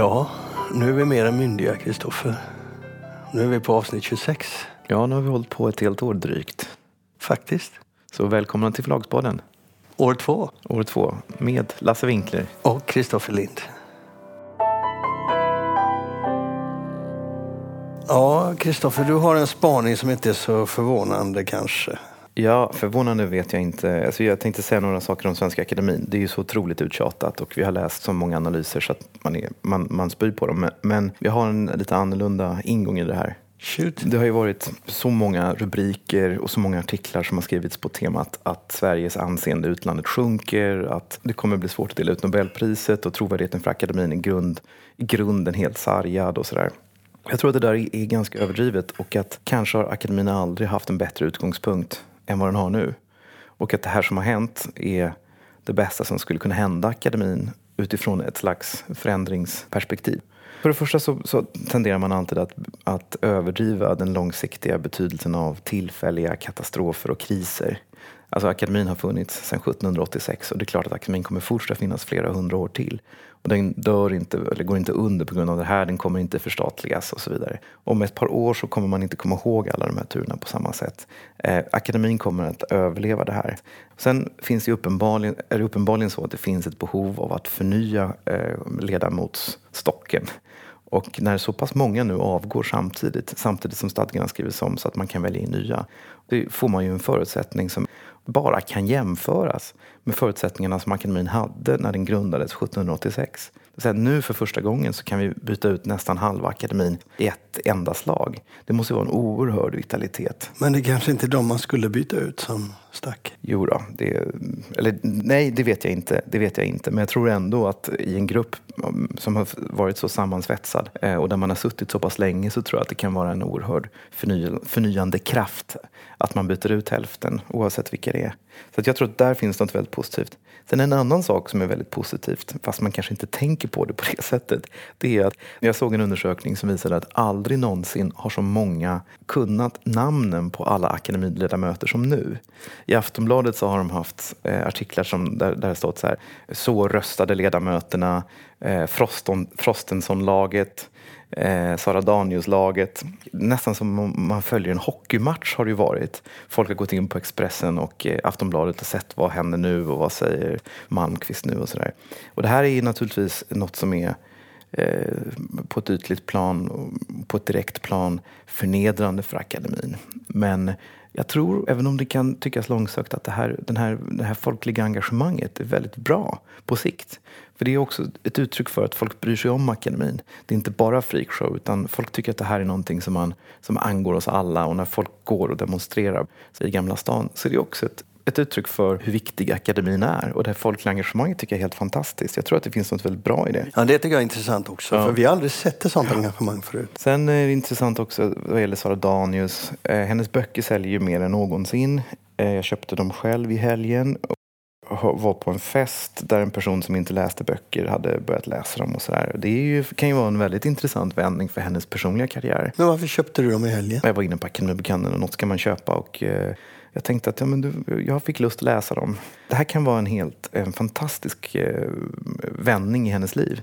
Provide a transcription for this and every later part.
Ja, nu är vi mer än myndiga, Kristoffer. Nu är vi på avsnitt 26. Ja, nu har vi hållit på ett helt år drygt. Faktiskt. Så välkomna till Förlagspodden, År två. år två, med Lasse Winkler. Och Kristoffer Lind. Ja, Kristoffer, du har en spaning som inte är så förvånande kanske. Ja, förvånande vet jag inte. Alltså jag tänkte säga några saker om Svenska Akademin. Det är ju så otroligt uttjatat och vi har läst så många analyser så att man, är, man, man spyr på dem. Men, men vi har en lite annorlunda ingång i det här. Shoot. Det har ju varit så många rubriker och så många artiklar som har skrivits på temat att Sveriges anseende i utlandet sjunker, att det kommer bli svårt att dela ut Nobelpriset och trovärdigheten för akademin är grund, i grunden helt sargad och sådär. Jag tror att det där är ganska överdrivet och att kanske har akademin aldrig haft en bättre utgångspunkt än vad den har nu. Och att det här som har hänt är det bästa som skulle kunna hända akademin utifrån ett slags förändringsperspektiv. För det första så, så tenderar man alltid att, att överdriva den långsiktiga betydelsen av tillfälliga katastrofer och kriser. Alltså akademin har funnits sedan 1786 och det är klart att akademin kommer fortsätta finnas flera hundra år till. Och den dör inte, eller går inte under på grund av det här, den kommer inte förstatligas och så vidare. Om ett par år så kommer man inte komma ihåg alla de här turerna på samma sätt. Eh, akademin kommer att överleva det här. Sen finns det uppenbarligen, är det uppenbarligen så att det finns ett behov av att förnya eh, ledamotsstocken. Och när så pass många nu avgår samtidigt, samtidigt som stadgarna skrivs om så att man kan välja in nya, då får man ju en förutsättning som bara kan jämföras med förutsättningarna som akademin hade när den grundades 1786. Så nu för första gången så kan vi byta ut nästan halva akademin i ett enda slag. Det måste vara en oerhörd vitalitet. Men det är kanske inte är de man skulle byta ut som stack. Jo då, det, eller nej, det vet jag inte. Det vet jag inte. Men jag tror ändå att i en grupp som har varit så sammansvetsad eh, och där man har suttit så pass länge så tror jag att det kan vara en oerhörd förny, förnyande kraft att man byter ut hälften oavsett vilka det är. Så att jag tror att där finns något väldigt positivt. Sen en annan sak som är väldigt positivt, fast man kanske inte tänker på det på det sättet, det är att jag såg en undersökning som visade att aldrig någonsin har så många kunnat namnen på alla akademiledamöter som nu. I Aftonbladet så har de haft eh, artiklar som, där, där det stått så här, så röstade ledamöterna, eh, Froston, Frostenson-laget, eh, Sara Danius-laget. Nästan som om man följer en hockeymatch har det ju varit. Folk har gått in på Expressen och eh, Aftonbladet och sett vad händer nu och vad säger Malmqvist nu och sådär. Och det här är ju naturligtvis något som är eh, på ett ytligt plan, på ett direkt plan förnedrande för akademin. Men jag tror, även om det kan tyckas långsökt, att det här, den här, det här folkliga engagemanget är väldigt bra på sikt. För det är också ett uttryck för att folk bryr sig om akademin. Det är inte bara freakshow, utan folk tycker att det här är någonting som, man, som angår oss alla. Och när folk går och demonstrerar i Gamla stan så är det också ett, ett uttryck för hur viktig akademin är. Och det här folkliga engagemanget tycker jag är helt fantastiskt. Jag tror att det finns något väldigt bra i det. Ja, det tycker jag är intressant också. Ja. För vi har aldrig sett ett sånt engagemang förut. Sen är det intressant också vad gäller Sara Danius. Eh, hennes böcker säljer ju mer än någonsin. Eh, jag köpte dem själv i helgen var på en fest där en person som inte läste böcker hade börjat läsa dem och sådär. Det är ju, kan ju vara en väldigt intressant vändning för hennes personliga karriär. Men varför köpte du dem i helgen? Jag var inne på Akademibokhandeln och något ska man köpa och eh, jag tänkte att ja, men du, jag fick lust att läsa dem. Det här kan vara en helt en fantastisk eh, vändning i hennes liv.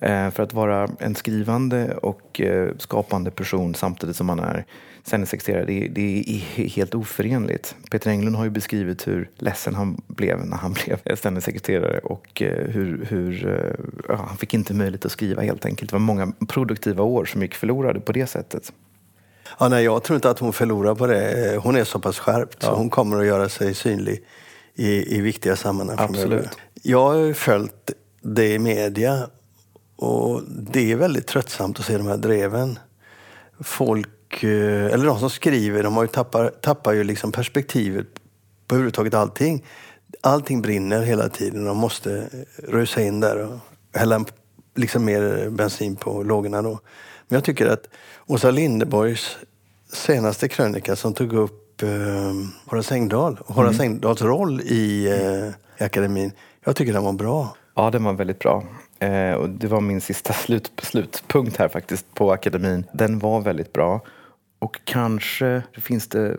Eh, för att vara en skrivande och eh, skapande person samtidigt som man är sändningssekreterare, det, det är helt oförenligt. Peter Englund har ju beskrivit hur ledsen han blev när han blev sändningssekreterare och eh, hur, hur eh, ja, han fick inte möjlighet att skriva helt enkelt. Det var många produktiva år som gick förlorade på det sättet. Ja, nej, jag tror inte att hon förlorar på det. Hon är så pass skärpt så hon kommer att göra sig synlig i, i viktiga sammanhang Absolut. framöver. Jag har ju följt det i media och det är väldigt tröttsamt att se de här dreven. Folk, eh, eller de som skriver, de har ju tappat, tappar ju liksom perspektivet på överhuvudtaget allting. Allting brinner hela tiden. De måste rusa in där och hälla liksom mer bensin på lågorna då. Jag tycker att Åsa Linderborgs senaste krönika som tog upp eh, Horace Engdahl och Horace Engdahls roll i, eh, i akademin. Jag tycker den var bra. Ja, den var väldigt bra. Eh, och det var min sista slut, slutpunkt här faktiskt på akademin. Den var väldigt bra. Och kanske finns det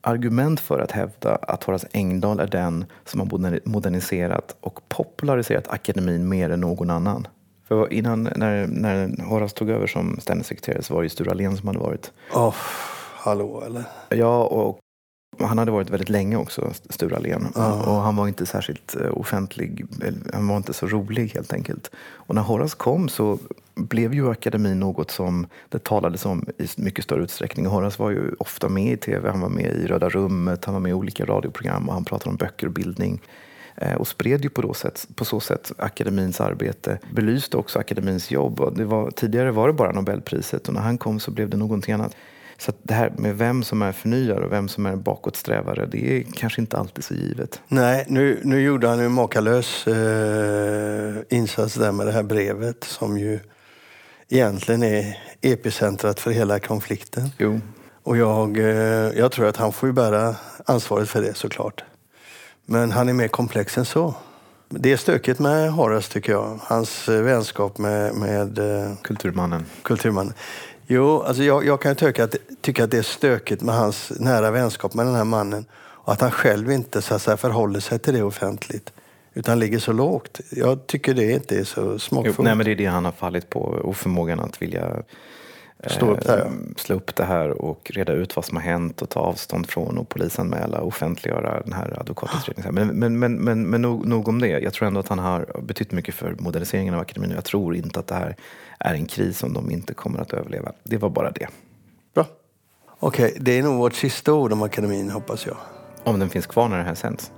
argument för att hävda att Horace Engdahl är den som har moderniserat och populariserat akademin mer än någon annan. För innan, när, när Horace tog över som ständig sekreterare så var det ju Sture Allén som hade varit. Oh, hallå eller? Ja, och han hade varit väldigt länge också, Sture Allén. Ja. Och han var inte särskilt eh, offentlig, han var inte så rolig helt enkelt. Och när Horace kom så blev ju akademin något som det talades om i mycket större utsträckning. Horace var ju ofta med i tv, han var med i Röda rummet, han var med i olika radioprogram och han pratade om böcker och bildning. Eh, och spred ju på, då sätt, på så sätt akademins arbete, belyste också akademins jobb. Var, tidigare var det bara Nobelpriset och när han kom så blev det någonting annat. Så det här med vem som är förnyare och vem som är bakåtsträvare, det är kanske inte alltid så givet. Nej, nu, nu gjorde han en makalös eh, insats där med det här brevet som ju egentligen är epicentrat för hela konflikten. Jo. Och jag, eh, jag tror att han får ju bära ansvaret för det såklart. Men han är mer komplex än så. Det är stökigt med Horace tycker jag. Hans eh, vänskap med, med eh, Kulturmannen. kulturmannen. Jo, alltså jag, jag kan tycka att, tycka att det är stökigt med hans nära vänskap med den här mannen. Och att han själv inte så säga, förhåller sig till det offentligt. Utan ligger så lågt. Jag tycker det inte är så Jo, smakfullt. nej, men det är det han har fallit på, oförmågan att vilja Slå upp det här, ja. slå upp det här och reda ut vad som har hänt och ta avstånd från och polisanmäla och offentliggöra den här advokatutredningen. Men, men, men, men, men nog, nog om det. Jag tror ändå att han har betytt mycket för moderniseringen av akademin och jag tror inte att det här är en kris som de inte kommer att överleva. Det var bara det. Bra. Okej, det är nog vårt sista ord om akademin hoppas jag. Om den finns kvar när det här sänds.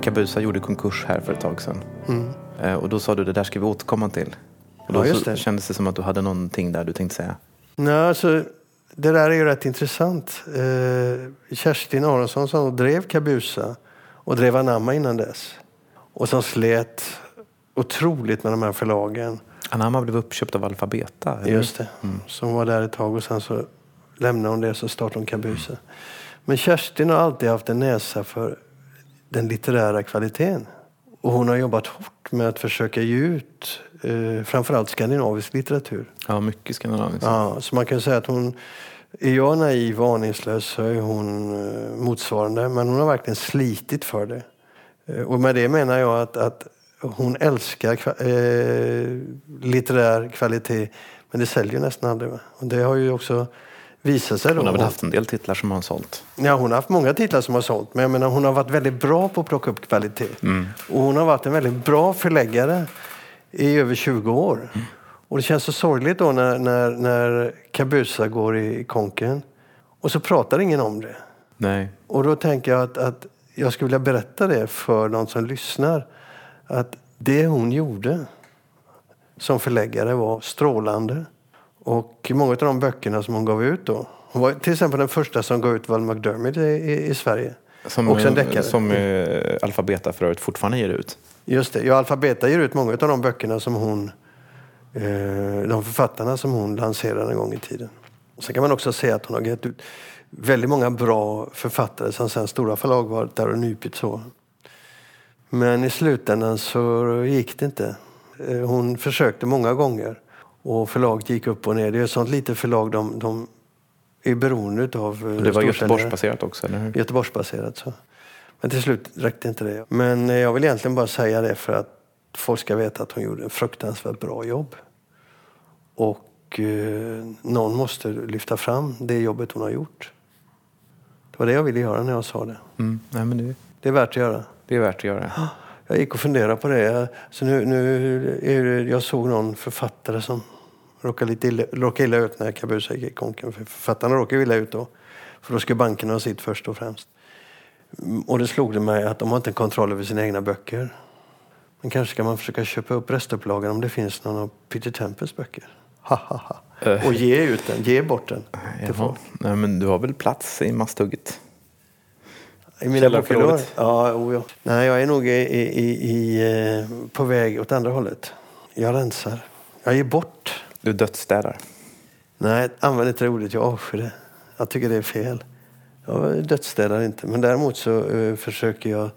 Kabusa gjorde konkurs här för ett tag sedan. Eh, Och då sa du det där ska vi återkomma till. Och då Ja, just så det. kändes det som att du hade någonting där du tänkte säga. Nej, alltså, det där är ju rätt intressant. Eh, Kerstin Aronsson som drev Kabusa och drev Anamma innan dess. Och som slet otroligt med de här förlagen. Anamma blev uppköpt av Alfabeta. eller? Just det. Som var där ett tag och sen så lämnade hon det så startade hon Kabusa. Men Kerstin har alltid haft en näsa för den litterära kvaliteten. Och hon har jobbat hårt med att försöka ge ut eh, framförallt skandinavisk litteratur. Ja, mycket skandinaviskt. Ja, så man kan säga att hon... Är jag naiv och aningslös så är hon eh, motsvarande. Men hon har verkligen slitit för det. Eh, och med det menar jag att, att hon älskar kva, eh, litterär kvalitet. Men det säljer nästan aldrig. Va? Och det har ju också visat sig. Då. Hon har väl haft en del titlar som har sålt. Ja, hon har haft många titlar som har sålt, men jag menar, hon har varit väldigt bra på att plocka upp kvalitet. Och hon har varit en väldigt bra förläggare i över 20 år. Och det känns så sorgligt då när, när, när Kabusa går i konken och så pratar ingen om det. Nej. Och då tänker jag att, att jag skulle vilja berätta det för någon som lyssnar. Att det hon gjorde som förläggare var strålande. Och många av de böckerna som hon gav ut då. Hon var till exempel den första som gav ut Val McDermid i, i, i Sverige. Som, Också en eh, deckare. som eh, Alfabeta för övrigt fortfarande ger ut. Just det. Ja, Alfabeta ger ut många av de böckerna som hon, eh, de författarna som hon lanserade en gång i tiden. Sen kan man också säga att hon har gett ut väldigt många bra författare som sen stora förlag varit där och nypit så. Men i slutändan så gick det inte. Hon försökte många gånger och förlaget gick upp och ner. Det är ett sånt litet förlag, de, de är beroende av eh, Och det var. Göteborgsbaserat också, eller hur? Göteborgsbaserat. Så. Men till slut räckte inte det. Men eh, jag vill egentligen bara säga det för att folk ska veta att hon gjorde en fruktansvärt bra jobb. Och eh, någon måste lyfta fram det jobbet hon har gjort. Det var det jag ville göra när jag sa det. Mm. Nej, men det, Det är värt att göra. det är värt att göra. Jag gick och funderade på det. Jag- Så nu, nu jag såg någon författare som råkade, lite illa, råkade illa ut när Kabusa gick i konken. För författarna råkade illa ut då. För då ska bankerna ha sitt först och främst. Och det slog det mig att de har inte kontroll över sina egna böcker. Men kanske ska man försöka köpa upp restupplagan om det finns någon av Peter Tempels böcker. Ha, ha, ha. Eh. Och ge ut den, ge bort den. till Jaha. folk. Nej, men du har väl plats i masthugget? I mina bokförråd? Ja, oh ja. Nej, jag är nog i, i, i, eh, på väg åt andra hållet. Jag rensar. Jag ger bort. Du dödsstädar. Nej, använd inte det ordet. Jag avskyr det. Jag tycker det är fel. Jag dödsstädar inte. Men däremot så eh, försöker jag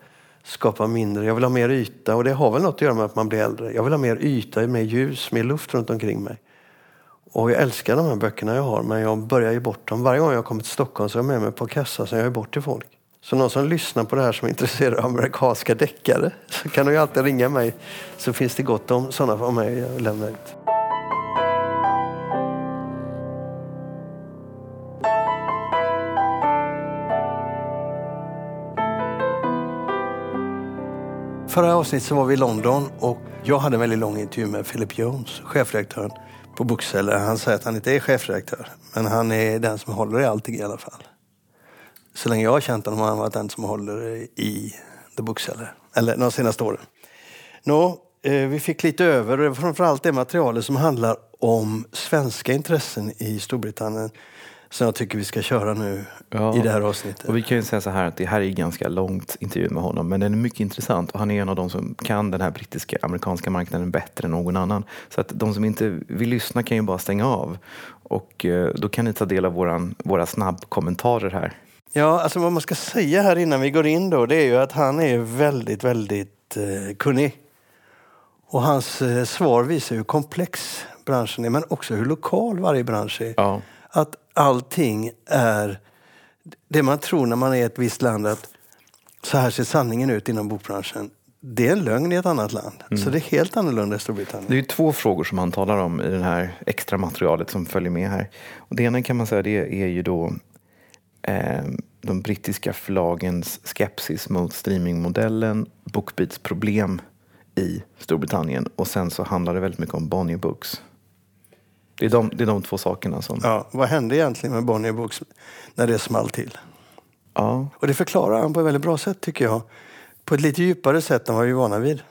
skapa mindre. Jag vill ha mer yta. Och det har väl något att göra med att man blir äldre. Jag vill ha mer yta, mer ljus, mer luft runt omkring mig. Och jag älskar de här böckerna jag har men jag börjar ge bort dem. Varje gång jag kommer till Stockholm så är jag med mig på kassa så jag ger bort till folk. Så någon som lyssnar på det här som är intresserad av amerikanska deckare så kan du ju alltid ringa mig så finns det gott om sådana av mig att lämna ut. Förra avsnittet så var vi i London och jag hade en väldigt lång intervju med Philip Jones, chefredaktören på Bookseller. Han säger att han inte är chefredaktör, men han är den som håller i allting i alla fall. Så länge jag har känt honom har han varit den som håller i The Bookseller, eller de senaste åren. Nå, eh, vi fick lite över, framförallt det materialet som handlar om svenska intressen i Storbritannien som jag tycker vi ska köra nu ja, i det här avsnittet. Och vi kan ju säga så här att det här är ganska långt intervju med honom men den är mycket intressant och han är en av de som kan den här brittiska amerikanska marknaden bättre än någon annan. Så att de som inte vill lyssna kan ju bara stänga av och eh, då kan ni ta del av våran, våra snabbkommentarer här. Ja, alltså vad man ska säga här innan vi går in då det är ju att han är väldigt, väldigt eh, kunnig. Och hans eh, svar visar hur komplex branschen är men också hur lokal varje bransch är. Ja. Att allting är det man tror när man är i ett visst land att så här ser sanningen ut inom bokbranschen. Det är en lögn i ett annat land. Mm. Så det är helt annorlunda i Storbritannien. Det är två frågor som han talar om i det här extra materialet som följer med här. Och det ena kan man säga det är ju då eh, de brittiska förlagens skepsis mot streamingmodellen, Bookbeats problem i Storbritannien och sen så handlar det väldigt mycket om Bonnier Books. Det är de, det är de två sakerna som... Ja, vad hände egentligen med Bonnier Books när det small till? Ja. Och det förklarar han på ett väldigt bra sätt tycker jag. På ett lite djupare sätt än vad vi är vana vid.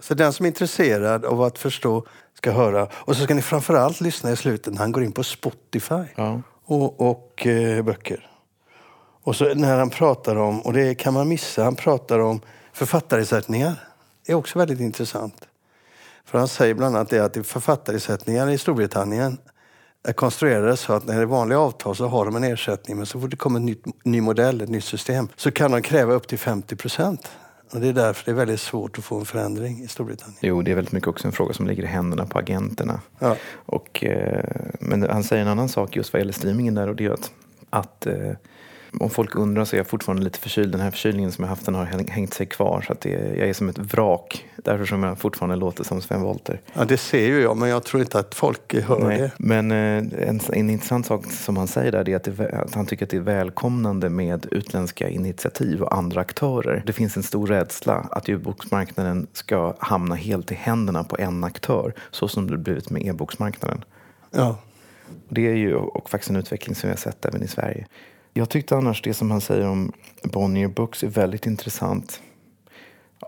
Så den som är intresserad av att förstå ska höra. Och så ska ni framförallt lyssna i slutet när han går in på Spotify ja. och, och eh, böcker. Och så när han pratar om, och det kan man missa, han pratar om författarersättningar. Det är också väldigt intressant. För han säger bland annat det att författarersättningar i Storbritannien är konstruerade så att när det är vanliga avtal så har de en ersättning men så fort det kommer en ny, ny modell, ett nytt system, så kan de kräva upp till 50 procent. Och det är därför det är väldigt svårt att få en förändring i Storbritannien. Jo, det är väldigt mycket också en fråga som ligger i händerna på agenterna. Ja. Och, eh, men han säger en annan sak just vad gäller streamingen där och det är att, att eh, om folk undrar så är jag fortfarande lite förkyld. Den här förkylningen som jag haft den har hängt sig kvar så att det, jag är som ett vrak. Därför som jag fortfarande låter som Sven Wollter. Ja, det ser ju jag, men jag tror inte att folk hör Nej. det. Men eh, en, en intressant sak som han säger där är att, det, att han tycker att det är välkomnande med utländska initiativ och andra aktörer. Det finns en stor rädsla att e-boksmarknaden ska hamna helt i händerna på en aktör, så som det blivit med e-boksmarknaden. Ja. Det är ju och faktiskt en utveckling som vi har sett även i Sverige. Jag tyckte annars det som han säger om Bonnier Books är väldigt intressant.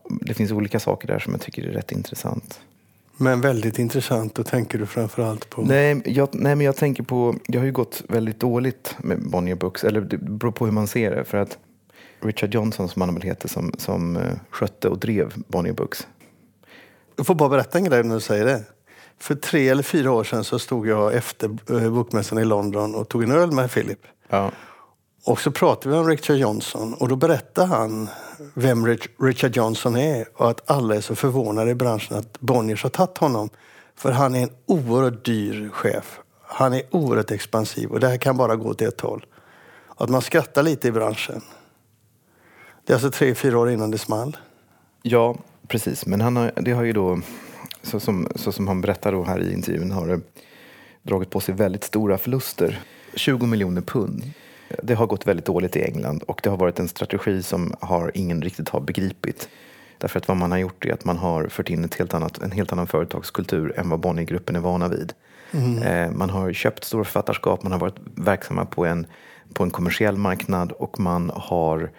Det finns olika saker där som jag tycker är rätt intressant. Men väldigt intressant, då tänker du framförallt på? Nej, jag, nej, men jag tänker på, det har ju gått väldigt dåligt med Bonnier Books, eller det beror på hur man ser det. För att Richard Johnson, som han väl heter, som, som uh, skötte och drev Bonnier Books. Jag får bara berätta en grej när du säger det. För tre eller fyra år sedan så stod jag efter uh, bokmässan i London och tog en öl med Philip. Ja. Och så pratade vi om Richard Johnson och då berättade han vem Richard Johnson är och att alla är så förvånade i branschen att Bonniers har tagit honom. För han är en oerhört dyr chef. Han är oerhört expansiv och det här kan bara gå till ett håll. Att man skrattar lite i branschen. Det är alltså tre, fyra år innan det small. Ja, precis. Men han har, det har ju då, så som, så som han berättar då här i intervjun, har det dragit på sig väldigt stora förluster. 20 miljoner pund. Det har gått väldigt dåligt i England och det har varit en strategi som har ingen riktigt har begripit. Därför att vad man har gjort är att man har fört in ett helt annat, en helt annan företagskultur än vad Bonniergruppen är vana vid. Mm. Eh, man har köpt stora författarskap, man har varit verksamma på en, på en kommersiell marknad och man har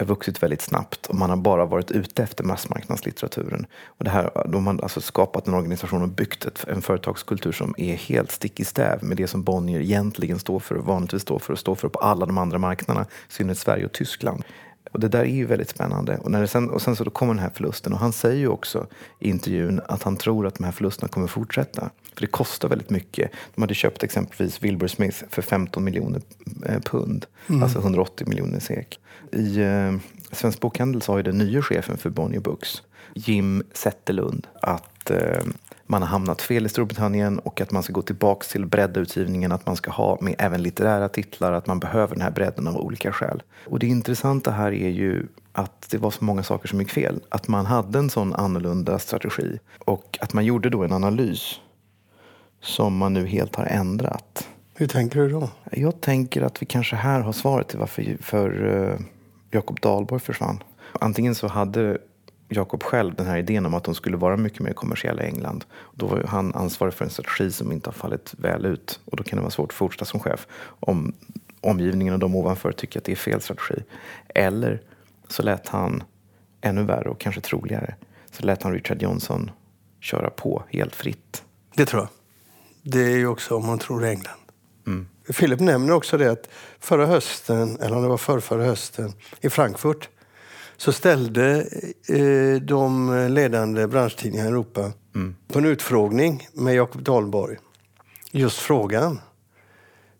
vuxit väldigt snabbt och man har bara varit ute efter massmarknadslitteraturen. Och det här, de har alltså skapat en organisation och byggt ett, en företagskultur som är helt stick i stäv med det som Bonnier egentligen står för och vanligtvis står för och står för på alla de andra marknaderna, i synnerhet Sverige och Tyskland. Och det där är ju väldigt spännande. Och, när det sen, och sen så då kommer den här förlusten och han säger ju också i intervjun att han tror att de här förlusterna kommer fortsätta. För det kostar väldigt mycket. De hade köpt exempelvis Wilbur Smith för 15 miljoner eh, pund, mm. alltså 180 miljoner SEK. I eh, Svensk Bokhandel sa ju den nya chefen för Bonnier Books, Jim Zetterlund, att att eh, man har hamnat fel i Storbritannien och att man ska gå tillbaks till bredda utgivningen, att man ska ha med även litterära titlar, att man behöver den här bredden av olika skäl. Och det intressanta här är ju att det var så många saker som gick fel. Att man hade en sån annorlunda strategi och att man gjorde då en analys som man nu helt har ändrat. Hur tänker du då? Jag tänker att vi kanske här har svaret till varför för, uh, Jakob Dahlborg försvann. Antingen så hade Jakob själv den här idén om att de skulle vara mycket mer kommersiella i England. Då var han ansvarig för en strategi som inte har fallit väl ut och då kan det vara svårt att fortsätta som chef om omgivningen och de ovanför tycker att det är fel strategi. Eller så lät han, ännu värre och kanske troligare, så lät han Richard Johnson köra på helt fritt. Det tror jag. Det är ju också om man tror England. Mm. Philip nämner också det att förra hösten, eller om det var förra, förra hösten, i Frankfurt så ställde eh, de ledande branschtidningarna i Europa mm. på en utfrågning med Jakob Dahlborg just frågan.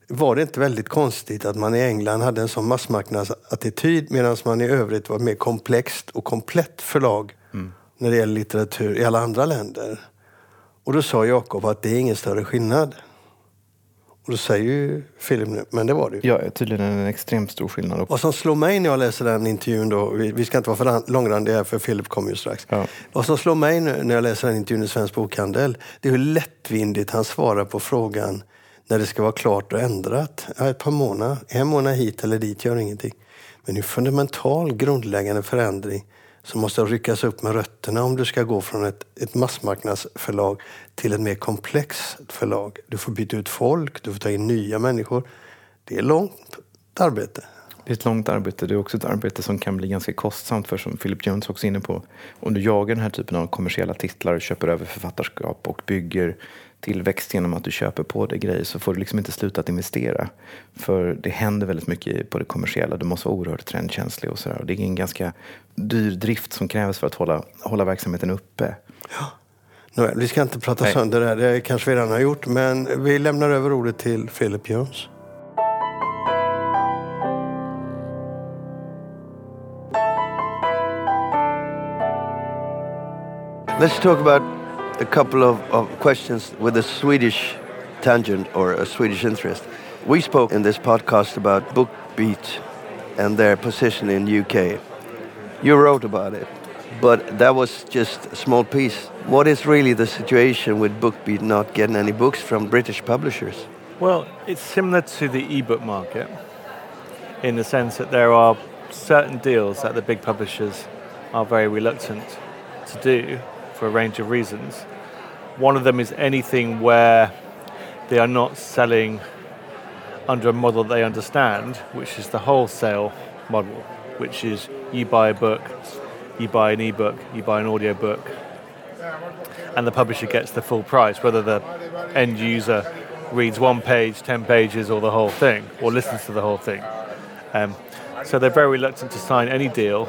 Var det inte väldigt konstigt att man i England hade en sån massmarknadsattityd medan man i övrigt var ett mer komplext och komplett förlag mm. när det gäller litteratur i alla andra länder? Och då sa Jakob att det är ingen större skillnad. Och då säger ju Philip nu, men det var det ju. Ja, tydligen en extremt stor skillnad. Vad som slår mig när jag läser den intervjun då, vi, vi ska inte vara för långrandiga här för Philip kommer ju strax. Ja. Vad som slår mig nu när jag läser den intervjun i Svensk Bokhandel, det är hur lättvindigt han svarar på frågan när det ska vara klart och ändrat. Ja, ett par månader, en månad hit eller dit gör ingenting. Men är fundamental grundläggande förändring som måste ryckas upp med rötterna om du ska gå från ett, ett massmarknadsförlag till ett mer komplext förlag. Du får byta ut folk, du får ta in nya människor. Det är långt arbete. Det är ett långt arbete. Det är också ett arbete som kan bli ganska kostsamt för som Philip Jones också är inne på. Om du jagar den här typen av kommersiella titlar, köper över författarskap och bygger tillväxt genom att du köper på dig grejer så får du liksom inte sluta att investera. För det händer väldigt mycket på det kommersiella. Du måste vara oerhört trendkänslig och sådär. Det är en ganska dyr drift som krävs för att hålla, hålla verksamheten uppe. Ja. Nej, vi ska inte prata Nej. sönder det här, det kanske vi redan har gjort. Men vi lämnar över ordet till Philip Jones. Let's talk about a couple of, of questions with a Swedish tangent or a Swedish interest. We spoke in this podcast about BookBeat and their position in UK. You wrote about it, but that was just a small piece. What is really the situation with BookBeat not getting any books from British publishers? Well, it's similar to the ebook market in the sense that there are certain deals that the big publishers are very reluctant to do for a range of reasons. One of them is anything where they are not selling under a model they understand, which is the wholesale model, which is you buy a book, you buy an ebook, you buy an audio book, and the publisher gets the full price, whether the end user reads one page, 10 pages, or the whole thing, or listens to the whole thing. Um, so they're very reluctant to sign any deal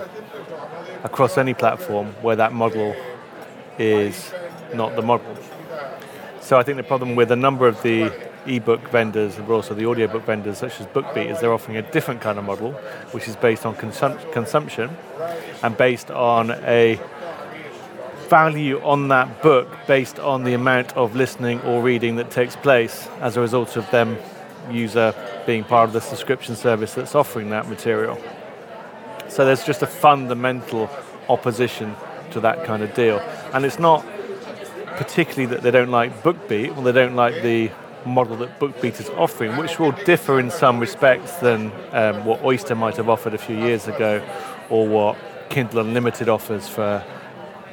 across any platform where that model is not the model. So I think the problem with a number of the ebook vendors and also the audiobook vendors such as BookBeat is they're offering a different kind of model which is based on consum- consumption and based on a value on that book based on the amount of listening or reading that takes place as a result of them user being part of the subscription service that's offering that material. So there's just a fundamental opposition to that kind of deal. And it's not particularly that they don't like BookBeat, or they don't like the model that BookBeat is offering, which will differ in some respects than um, what Oyster might have offered a few years ago, or what Kindle Unlimited offers for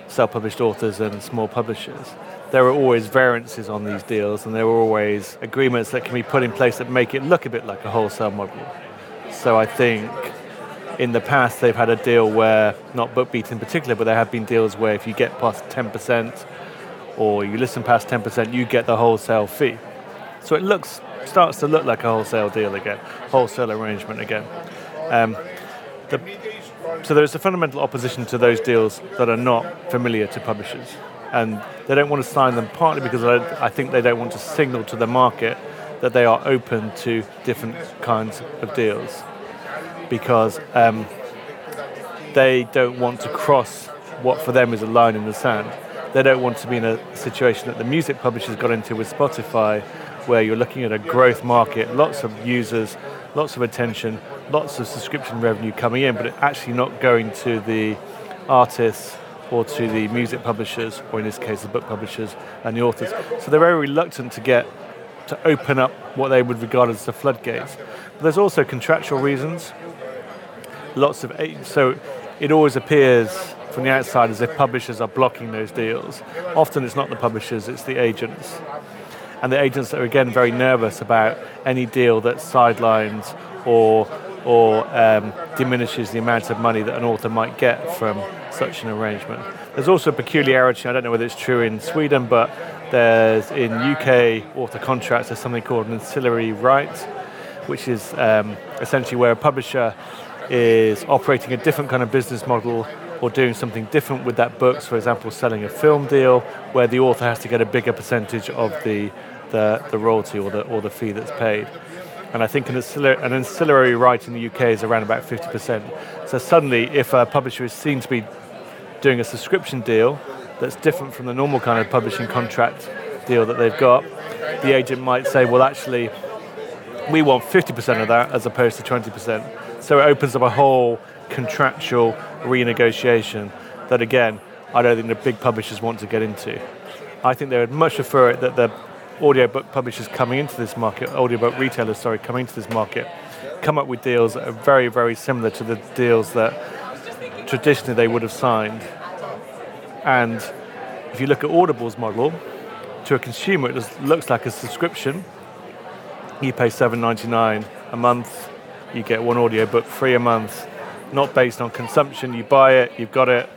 self-published authors and small publishers. There are always variances on these deals, and there are always agreements that can be put in place that make it look a bit like a wholesale model. So I think in the past they've had a deal where, not BookBeat in particular, but there have been deals where if you get past 10%, or you listen past 10%, you get the wholesale fee. So it looks starts to look like a wholesale deal again, wholesale arrangement again. Um, the, so there's a fundamental opposition to those deals that are not familiar to publishers, and they don't want to sign them partly because I, I think they don't want to signal to the market that they are open to different kinds of deals, because um, they don't want to cross what for them is a line in the sand They don't want to be in a situation that the music publishers got into with Spotify, where you're looking at a growth market, lots of users, lots of attention, lots of subscription revenue coming in, but actually not going to the artists or to the music publishers, or in this case, the book publishers and the authors. So they're very reluctant to get to open up what they would regard as the floodgates. But there's also contractual reasons. Lots of so it always appears from the outside as if publishers are blocking those deals. Often it's not the publishers, it's the agents. And the agents are again very nervous about any deal that sidelines or or um, diminishes the amount of money that an author might get from such an arrangement. There's also a peculiarity, I don't know whether it's true in Sweden, but there's in UK author contracts, there's something called an ancillary right, which is um, essentially where a publisher is operating a different kind of business model or doing something different with that book, so for example, selling a film deal where the author has to get a bigger percentage of the, the, the royalty or the, or the fee that's paid and I think an ancillary, an ancillary right in the UK is around about 50%. So suddenly, if a publisher is seen to be doing a subscription deal that's different from the normal kind of publishing contract deal that they've got, the agent might say, well, actually, we want 50% of that as opposed to 20%. So it opens up a whole contractual renegotiation that, again, I don't think the big publishers want to get into. I think they would much prefer it that the audiobook publishers coming into this market, audiobook retailers, sorry, coming into this market, come up with deals that are very, very similar to the deals that traditionally they would have signed. And if you look at Audible's model, to a consumer it looks like a subscription. You pay $7.99 a month, you get one audiobook free a month, not based on consumption. You buy it, you've got it.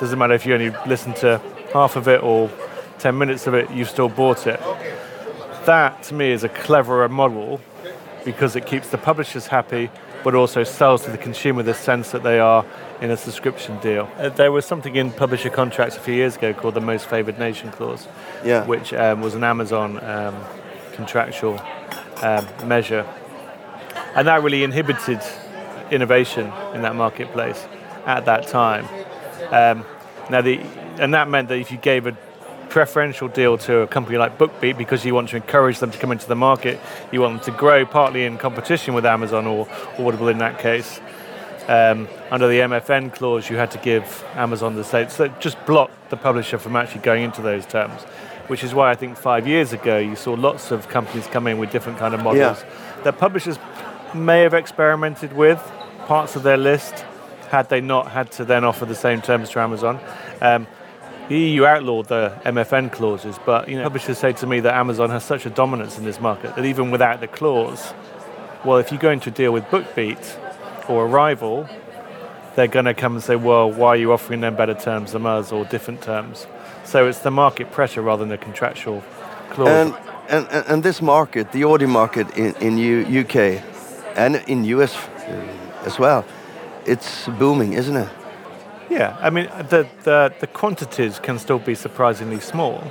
Doesn't matter if you only listen to half of it or 10 minutes of it, you've still bought it that to me is a cleverer model because it keeps the publishers happy but also sells to the consumer the sense that they are in a subscription deal. Uh, there was something in publisher contracts a few years ago called the most favored nation clause, yeah. which um, was an Amazon um, contractual um, measure. And that really inhibited innovation in that marketplace at that time. Um, now, the, and that meant that if you gave a preferential deal to a company like BookBeat because you want to encourage them to come into the market. You want them to grow partly in competition with Amazon or Audible in that case. Um, under the MFN clause, you had to give Amazon the same. So it just blocked the publisher from actually going into those terms, which is why I think five years ago you saw lots of companies come in with different kind of models yeah. that publishers may have experimented with parts of their list had they not had to then offer the same terms to Amazon. Um, the EU outlawed the MFN clauses, but you know, publishers say to me that Amazon has such a dominance in this market that even without the clause, well, if you go into a deal with BookBeat or a rival, they're going to come and say, well, why are you offering them better terms than us or different terms? So it's the market pressure rather than the contractual clause. And, and, and this market, the audio market in, in U, UK and in US as well, it's booming, isn't it? Yeah, I mean, the, the, the quantities can still be surprisingly small.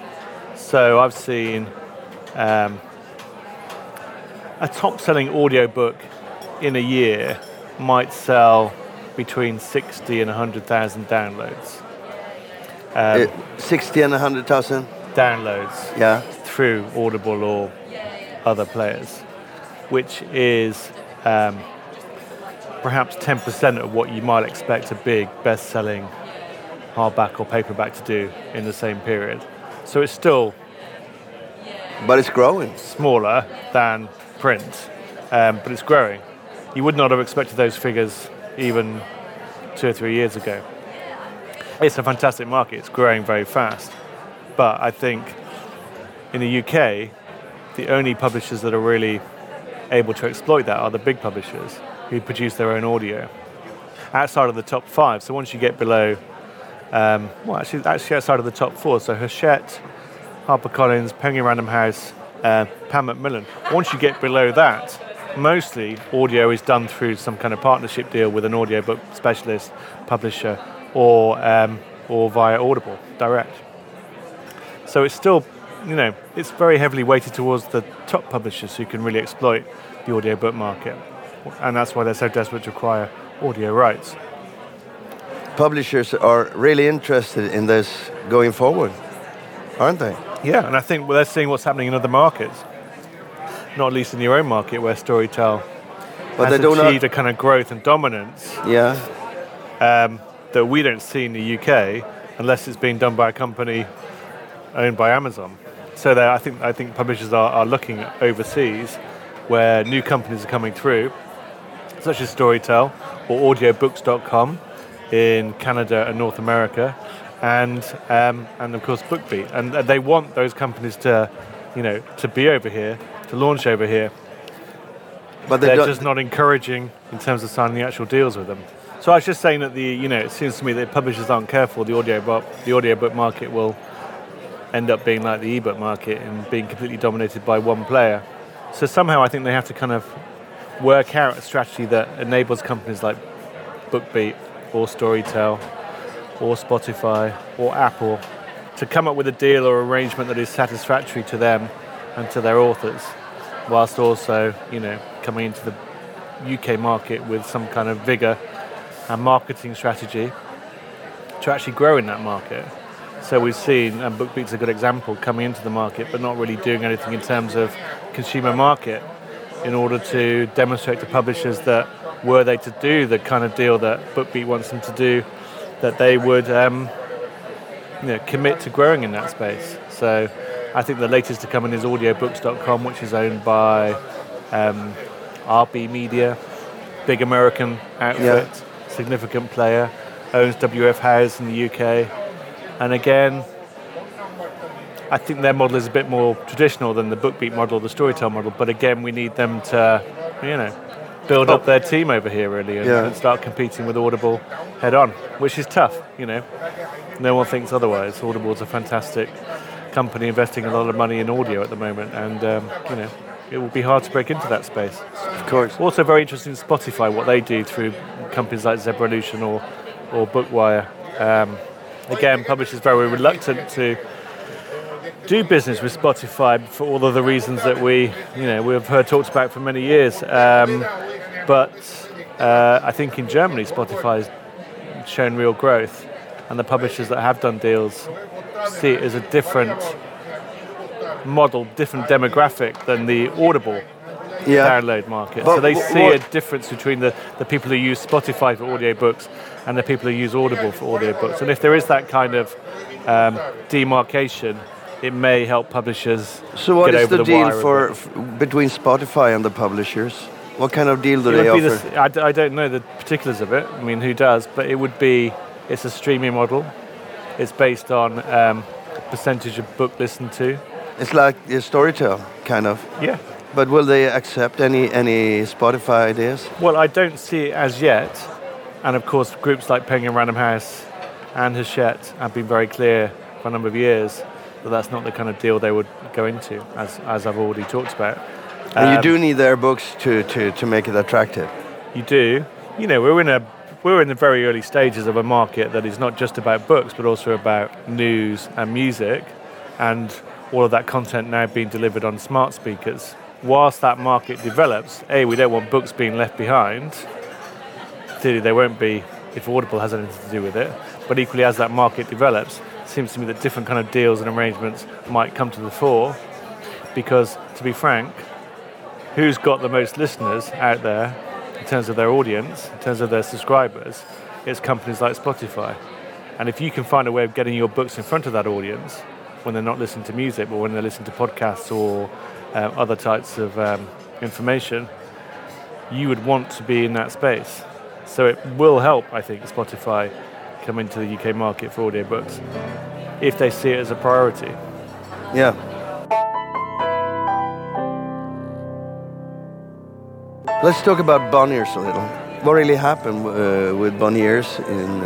So I've seen um, a top selling audiobook in a year might sell between 60 and 100,000 downloads. Um, it, 60 and 100,000? Downloads. Yeah. Through Audible or other players, which is um, perhaps 10% of what you might expect a big best selling hardback or paperback to do in the same period. So it's still. But it's growing. Smaller than print, um, but it's growing. You would not have expected those figures even two or three years ago. It's a fantastic market, it's growing very fast. But I think in the UK, the only publishers that are really able to exploit that are the big publishers who produce their own audio outside of the top five. So once you get below, um, well, actually, actually outside of the top four, so Hachette, HarperCollins, Penguin Random House, uh, Pan Macmillan. Once you get below that, mostly audio is done through some kind of partnership deal with an audiobook specialist, publisher, or um, or via Audible direct. So it's still, you know, it's very heavily weighted towards the top publishers who can really exploit the audiobook market and that's why they're so desperate to acquire audio rights. Publishers are really interested in this going forward. aren't they? Yeah, and I think well, they're seeing what's happening in other markets, not least in your own market where Storytel But has they do not. achieved a kind of growth and dominance Yeah, um, that we don't see in the UK unless it's being done by a company owned by Amazon. So I think I think publishers are, are looking overseas where new companies are coming through, such as Storytel or Audiobooks.com in Canada and North America, and um, and of course BookBeat, and they want those companies to, you know, to be over here, to launch over here. but they They're just not encouraging in terms of signing the actual deals with them. So I was just saying that the you know it seems to me that publishers aren't careful, the audio the audiobook market will end up being like the ebook market and being completely dominated by one player. So somehow I think they have to kind of work out a strategy that enables companies like BookBeat or Storytel or Spotify or Apple to come up with a deal or arrangement that is satisfactory to them and to their authors, whilst also, you know, coming into the UK market with some kind of vigor and marketing strategy to actually grow in that market. So we've seen, and BookBeat's a good example, coming into the market but not really doing anything in terms of consumer market in order to demonstrate to publishers that were they to do the kind of deal that BookBeat wants them to do, that they would um, you know, commit to growing in that space. So I think the latest to come in is audiobooks.com, which is owned by um, RB Media, big American outfit, significant player, owns WF Howes in the UK. And again, I think their model is a bit more traditional than the BookBeat model, the Storytel model. But again, we need them to, you know, build up their team over here really and, Yeah. and start competing with Audible head on, which is tough. You know, no one thinks otherwise. Audible's a fantastic company investing a lot of money in audio at the moment, and um, you know, it will be hard to break into that space. of course. Also, very interesting Spotify, what they do through companies like Zebralution or, or Bookwire. Um, again, publishers very reluctant to do business with Spotify for all of the reasons that we, you know, we've heard talked about for many years. Um, but uh, I think in Germany, Spotify has shown real growth, and the publishers that have done deals see it as a different model, different demographic than the Audible Yeah, download market. But so they see what- a difference between the, the people who use Spotify for audiobooks and the people who use Audible for audiobooks. And if there is that kind of um, demarcation, it may help publishers So what is the, the deal for f- between Spotify and the publishers? What kind of deal do It they offer? I, don't know the particulars of it. I mean, who does? But it would be. It's a streaming model. It's based on um, percentage of book listened to. It's like a Storytel, kind of. Yeah. But will they accept any any Spotify ideas? Well, I don't see it as yet. And of course, groups like Penguin Random House and Hachette have been very clear for a number of years that that's not the kind of deal they would go into, as, as I've already talked about. and you Um, do need their books to, to, to make it attractive. You do. You know, we're in a we're in the very early stages of a market that is not just about books, but also about news and music, and all of that content now being delivered on smart speakers. Whilst that market develops, a we don't want books being left behind. Clearly, they won't be if Audible has anything to do with it. But equally, as that market develops, it seems to me that different kind of deals and arrangements might come to the fore. Because, to be frank, who's got the most listeners out there in terms of their audience, in terms of their subscribers, it's companies like Spotify. And if you can find a way of getting your books in front of that audience when they're not listening to music, but when they're listening to podcasts or um, other types of um, information, you would want to be in that space. So it will help, I think, Spotify come into the UK market for audiobooks if they see it as a priority. Yeah. Let's talk about Bonniers a little. What really happened uh, with Bonniers in,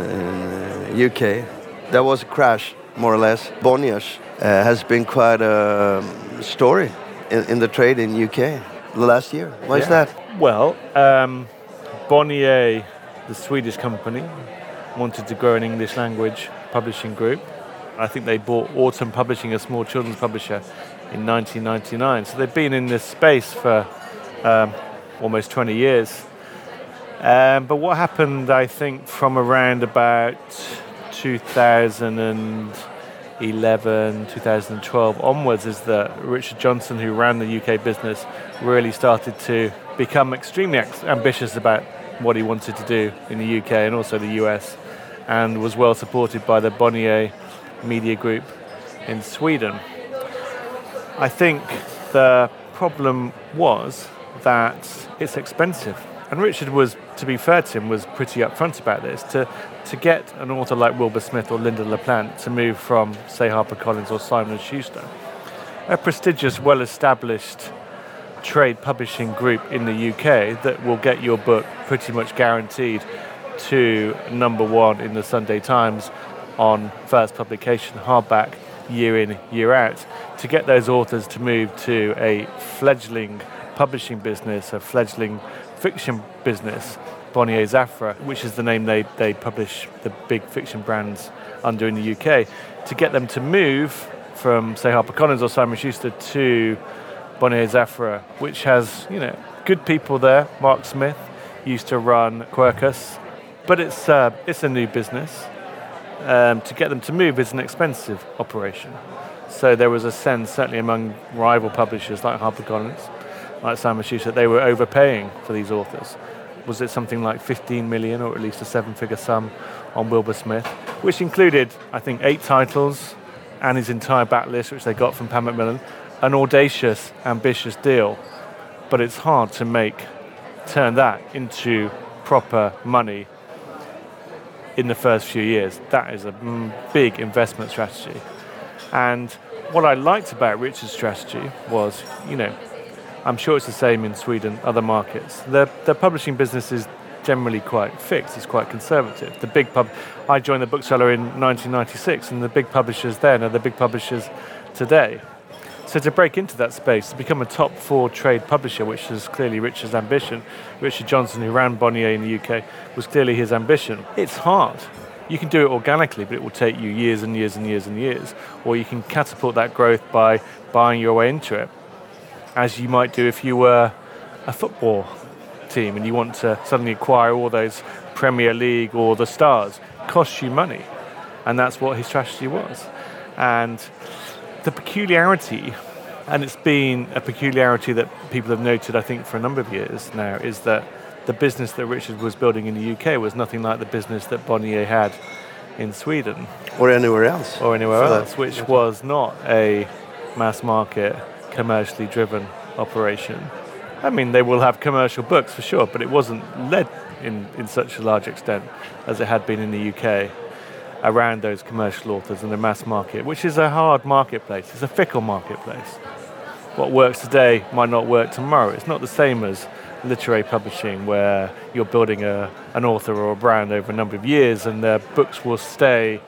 in uh, UK? There was a crash, more or less. Bonniers uh, has been quite a um, story in, in the trade in UK the last year. Why is that? Well, um, Bonnier, the Swedish company, wanted to grow an English language publishing group. I think they bought Autumn Publishing, a small children's publisher, in 1999. So they've been in this space for um, almost 20 years. Um, but what happened, I think, from around about 2008 2011, 2012 onwards is that Richard Johnson, who ran the UK business, really started to become extremely ambitious about what he wanted to do in the UK and also the US, and was well supported by the Bonnier Media Group in Sweden. I think the problem was that it's expensive. And Richard was, to be fair to him, was pretty upfront about this. To, to get an author like Wilbur Smith or Lynda La Plante to move from, say, HarperCollins or Simon & Schuster, a prestigious, well-established trade publishing group in the UK that will get your book pretty much guaranteed to number one in the Sunday Times on first publication, hardback, year in, year out, to get those authors to move to a fledgling publishing business, a fledgling fiction business, Bonnier Zaffre, which is the name they, they publish the big fiction brands under in the UK, to get them to move from, say, HarperCollins or Simon Schuster to Bonnier Zaffre, which has, you know, good people there. Mark Smith used to run Quercus, but it's, uh, it's a new business. Um, to get them to move is an expensive operation. So there was a sense, certainly among rival publishers like HarperCollins, like Simon Schuster, that they were overpaying for these authors. Was it something like 15 million or at least a seven figure sum on Wilbur Smith, which included, I think, eight titles and his entire backlist, which they got from Pan Macmillan. An audacious, ambitious deal, but it's hard to make, turn that into proper money in the first few years. That is a mm, big investment strategy. And what I liked about Richard's strategy was, you know, I'm sure it's the same in Sweden, other markets. The, the publishing business is generally quite fixed, it's quite conservative. The big pub, I joined the bookseller in 1996, and the big publishers then are the big publishers today. So to break into that space, to become a top four trade publisher, which is clearly Richard's ambition, Richard Johnson, who ran Bonnier in the UK, was clearly his ambition. It's hard. You can do it organically, but it will take you years and years and years and years. Or you can catapult that growth by buying your way into it as you might do if you were a football team and you want to suddenly acquire all those Premier League or the stars. Costs you money. And that's what his strategy was. And the peculiarity, and it's been a peculiarity that people have noted, I think, for a number of years now, is that the business that Richard was building in the UK was nothing like the business that Bonnier had in Sweden. Or anywhere else. Or anywhere else, which was not a mass market commercially driven operation. I mean, they will have commercial books for sure, but it wasn't led in, in such a large extent as it had been in the UK around those commercial authors and the mass market, which is a hard marketplace. It's a fickle marketplace. What works today might not work tomorrow. It's not the same as literary publishing where you're building a, an author or a brand over a number of years and their books will stay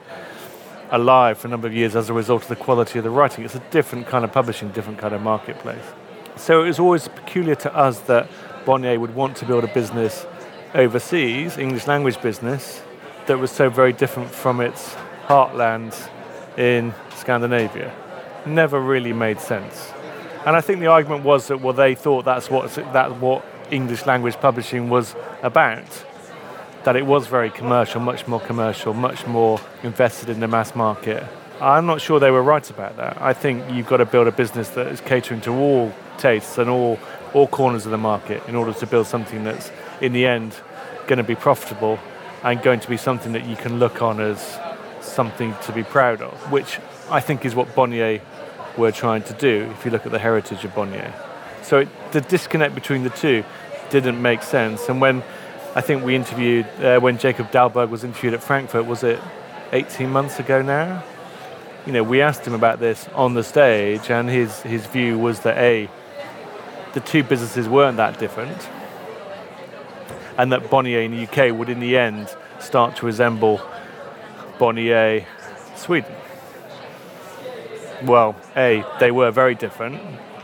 alive for a number of years as a result of the quality of the writing. It's a different kind of publishing, different kind of marketplace. So it was always peculiar to us that Bonnier would want to build a business overseas, English language business, that was so very different from its heartland in Scandinavia. Never really made sense. And I think the argument was that well they thought that's what that's what English language publishing was about that it was very commercial, much more commercial, much more invested in the mass market. I'm not sure they were right about that. I think you've got to build a business that is catering to all tastes and all, all corners of the market in order to build something that's, in the end, going to be profitable and going to be something that you can look on as something to be proud of, which I think is what Bonnier were trying to do if you look at the heritage of Bonnier. So it, the disconnect between the two didn't make sense. And when I think we interviewed uh, when Jacob Dahlborg was interviewed at Frankfurt. Was it 18 months ago now? You know, we asked him about this on the stage, and his his view was that a the two businesses weren't that different, and that Bonnier in the UK would, in the end, start to resemble Bonnier Sweden. Well, a they were very different,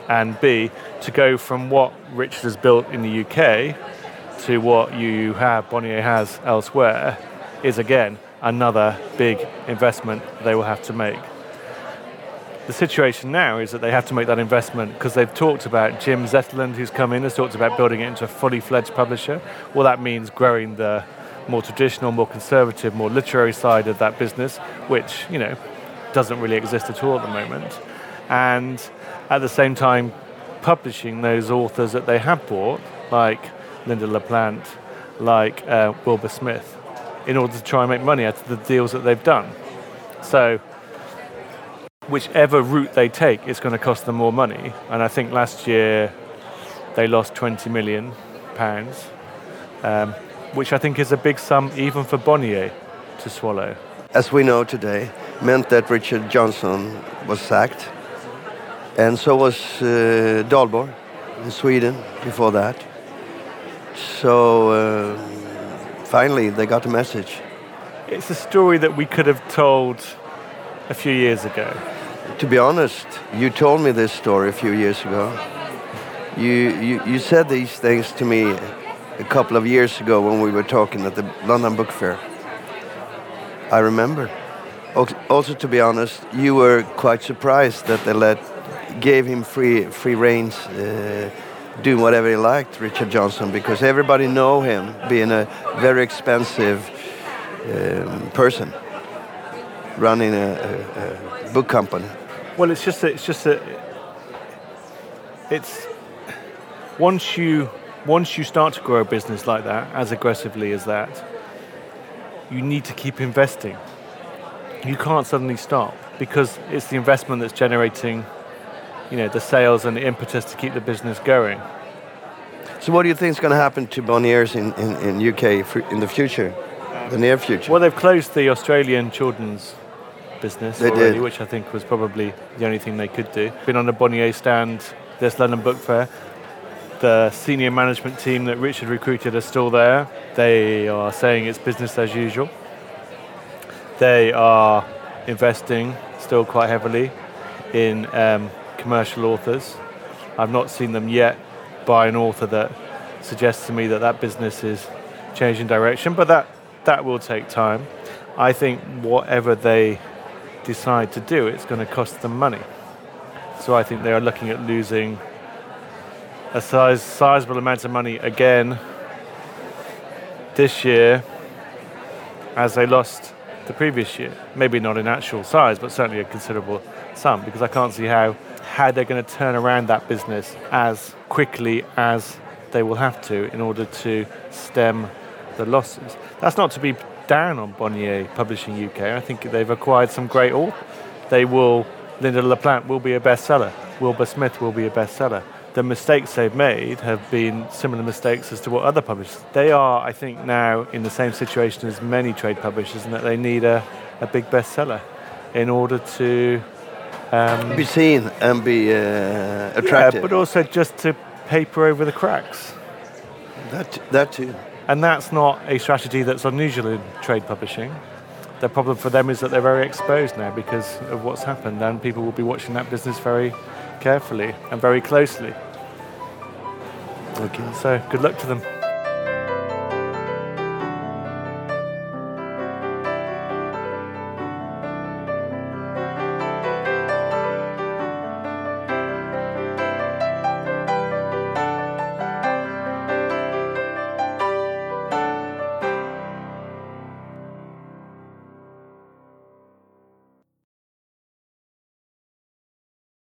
and b to go from what Richard has built in the UK to what you have, Bonnier has elsewhere, is again another big investment they will have to make. The situation now is that they have to make that investment because they've talked about Jim Zetterlund, who's come in, has talked about building it into a fully fledged publisher. Well, that means growing the more traditional, more conservative, more literary side of that business, which, you know, doesn't really exist at all at the moment. And at the same time, publishing those authors that they have bought, like Lynda La Plante, like uh, Wilbur Smith, in order to try and make money out of the deals that they've done. So, whichever route they take, it's going to cost them more money. And I think last year they lost 20 million pounds, um, which I think is a big sum even for Bonnier to swallow. As we know today, meant that Richard Johnson was sacked, and so was uh, Dahlborg in Sweden before that. So uh, finally, they got the message. It's a story that we could have told a few years ago. To be honest, you told me this story a few years ago. You, you, you said these things to me a couple of years ago when we were talking at the London Book Fair. I remember. Also, to be honest, you were quite surprised that they let gave him free free reins, uh, doing whatever he liked, Richard Johnson, because everybody know him being a very expensive um, person running a, a, book company. Well, it's just that it's just that it's once you once you start to grow a business like that as aggressively as that, you need to keep investing. You can't suddenly stop because it's the investment that's generating, you know, the sales and the impetus to keep the business going. So, what do you think is going to happen to Bonniers in, in, in UK in the future, uh, the near future? Well, they've closed the Australian children's business they already, did. which I think was probably the only thing they could do. Been on the Bonnier stand this London Book Fair. The senior management team that Richard recruited are still there. They are saying it's business as usual. They are investing still quite heavily in um, commercial authors. I've not seen them yet buy an author that suggests to me that that business is changing direction, but that, that will take time. I think whatever they decide to do, it's going to cost them money. So I think they are looking at losing a size, sizable amount of money again this year as they lost the previous year. Maybe not in actual size, but certainly a considerable sum because I can't see how, how they're going to turn around that business as quickly as they will have to in order to stem the losses. That's not to be down on Bonnier Publishing UK. I think they've acquired some great authors. They will, Lynda La Plante will be a bestseller. Wilbur Smith will be a bestseller. The mistakes they've made have been similar mistakes as to what other publishers. They are, I think, now in the same situation as many trade publishers in that they need a, a big bestseller in order to um, be seen and be uh, attractive. Yeah, but also just to paper over the cracks. That, that too. And that's not a strategy that's unusual in trade publishing. The problem for them is that they're very exposed now because of what's happened, and people will be watching that business very carefully and very closely. Okay. So, good luck to them.